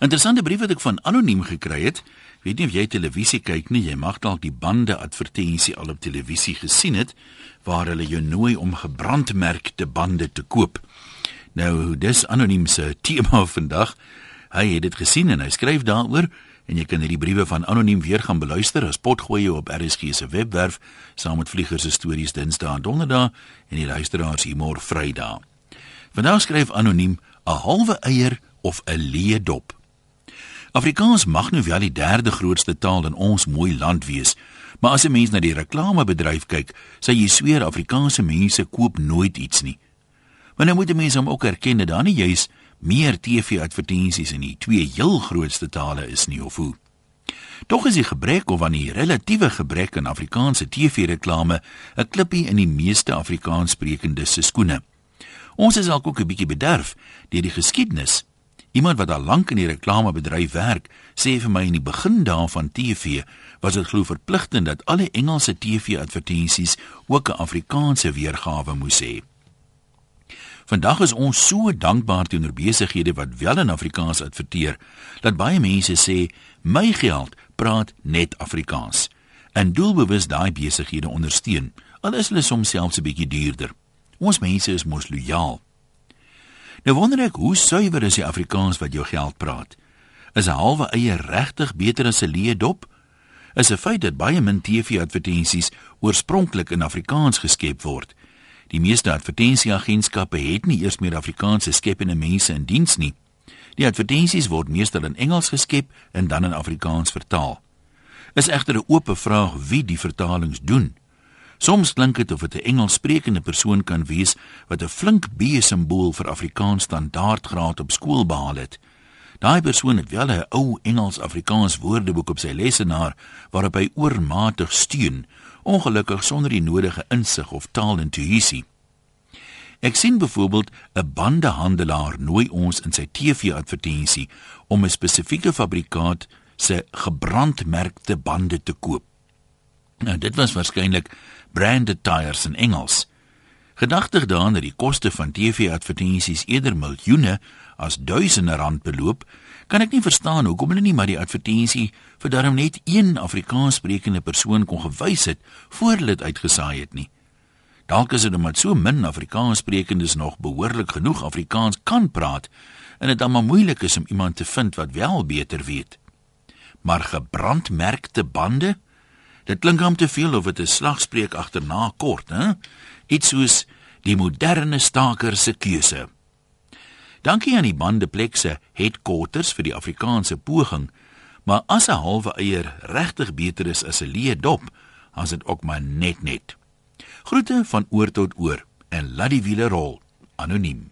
Interessante brief wat ek van anoniem gekry het. Weet nie of jy televisie kyk nie, jy mag dalk die bande advertensie al op televisie gesien het waar hulle jou nooi om gebrandmerkte bande te koop. Nou, dis anoniem se tema vandag. Hy het dit gesien en hy skryf daaroor en jy kan hierdie briewe van anoniem weer gaan beluister as potgooi op RSG se webwerf saam met vliegers se stories Dinsdae en Donderdae en die luisteraars môre Vrydag. Vandag skryf anoniem 'n halwe eier of 'n leë dop. Afrikaans mag nou wel die derde grootste taal in ons mooi land wees, maar as 'n mens na die reklamebedryf kyk, sê jy sweer Afrikaanse mense koop nooit iets nie. Maar nou moet mense hom ook erken dat daar nie juis meer TV-advertensies in die twee heel grootste tale is nie of hoe. Tog is die gebrek of aan die relatiewe gebrek aan Afrikaanse TV-reklame 'n klippie in die meeste Afrikaanssprekendes se skoene. Ons is dalk ook 'n bietjie bederf deur die geskiedenis. Iemand wat al lank in die reklamebedryf werk, sê vir my in die begin daarvan TV was dit glo verpligtend dat alle Engelse TV-advertensies ook 'n Afrikaanse weergawe moes hê. Vandag is ons so dankbaar teenoor besighede wat wel in Afrikaans adverteer, dat baie mense sê my geld praat net Afrikaans. En doelbewus daai besighede ondersteun, al is hulle soms selfs 'n bietjie duurder. Ons mense is mos lojaal. Nou wonder ek hoe suiwer is die Afrikaans wat jou geld praat? Is 'n halwe eie regtig beter as 'n leë dop? Is 'n feit dat baie min TV-advertensies oorspronklik in Afrikaans geskep word. Die meeste advertensieagentskappe het nie eers meer Afrikaanse skepende mense in diens nie. Die advertensies word meestal in Engels geskep en dan in Afrikaans vertaal. Is egter 'n oop vraag wie die vertalings doen. Soms klink dit of dit 'n Engelssprekende persoon kan wees wat 'n flink B-simbool vir Afrikaans standaardgraad op skool behaal het. Daai persoon het wel 'n ou Engels-Afrikaans woordeboek op sy lesenaar waarop hy oormatig steun ongelukkig sonder die nodige insig of taalintuïsie. Ek sien byvoorbeeld 'n bandehandelaar nooi ons in sy TV-advertensie om 'n spesifieke fabrikaat se gebrandmerkte bande te koop. Nou dit was waarskynlik branded tires in Engels. Gedagtig daaraan dat die koste van TV-advertensies eerder miljoene as duisende rand beloop, kan ek nie verstaan hoekom hulle nie maar die advertensie vir darm net een Afrikaanssprekende persoon kon gewys het voor hulle dit uitgesaai het nie. Dalk is dit omdat so min Afrikaanssprekendes nog behoorlik genoeg Afrikaans kan praat en dit dan maar moeilik is om iemand te vind wat wel beter weet. Maar gebrandmerkte bande? Dit klink hom te veel of dit 'n slagspreuk agterna kort, hè? Iets soos die moderne staker se keuse. Dankie aan die bandeplekse headquarters vir die Afrikaanse poging, maar as 'n halwe eier regtig beter is as 'n leë dop, as dit ook maar net net. Groete van oor tot oor en laat die wiele rol. Anoniem.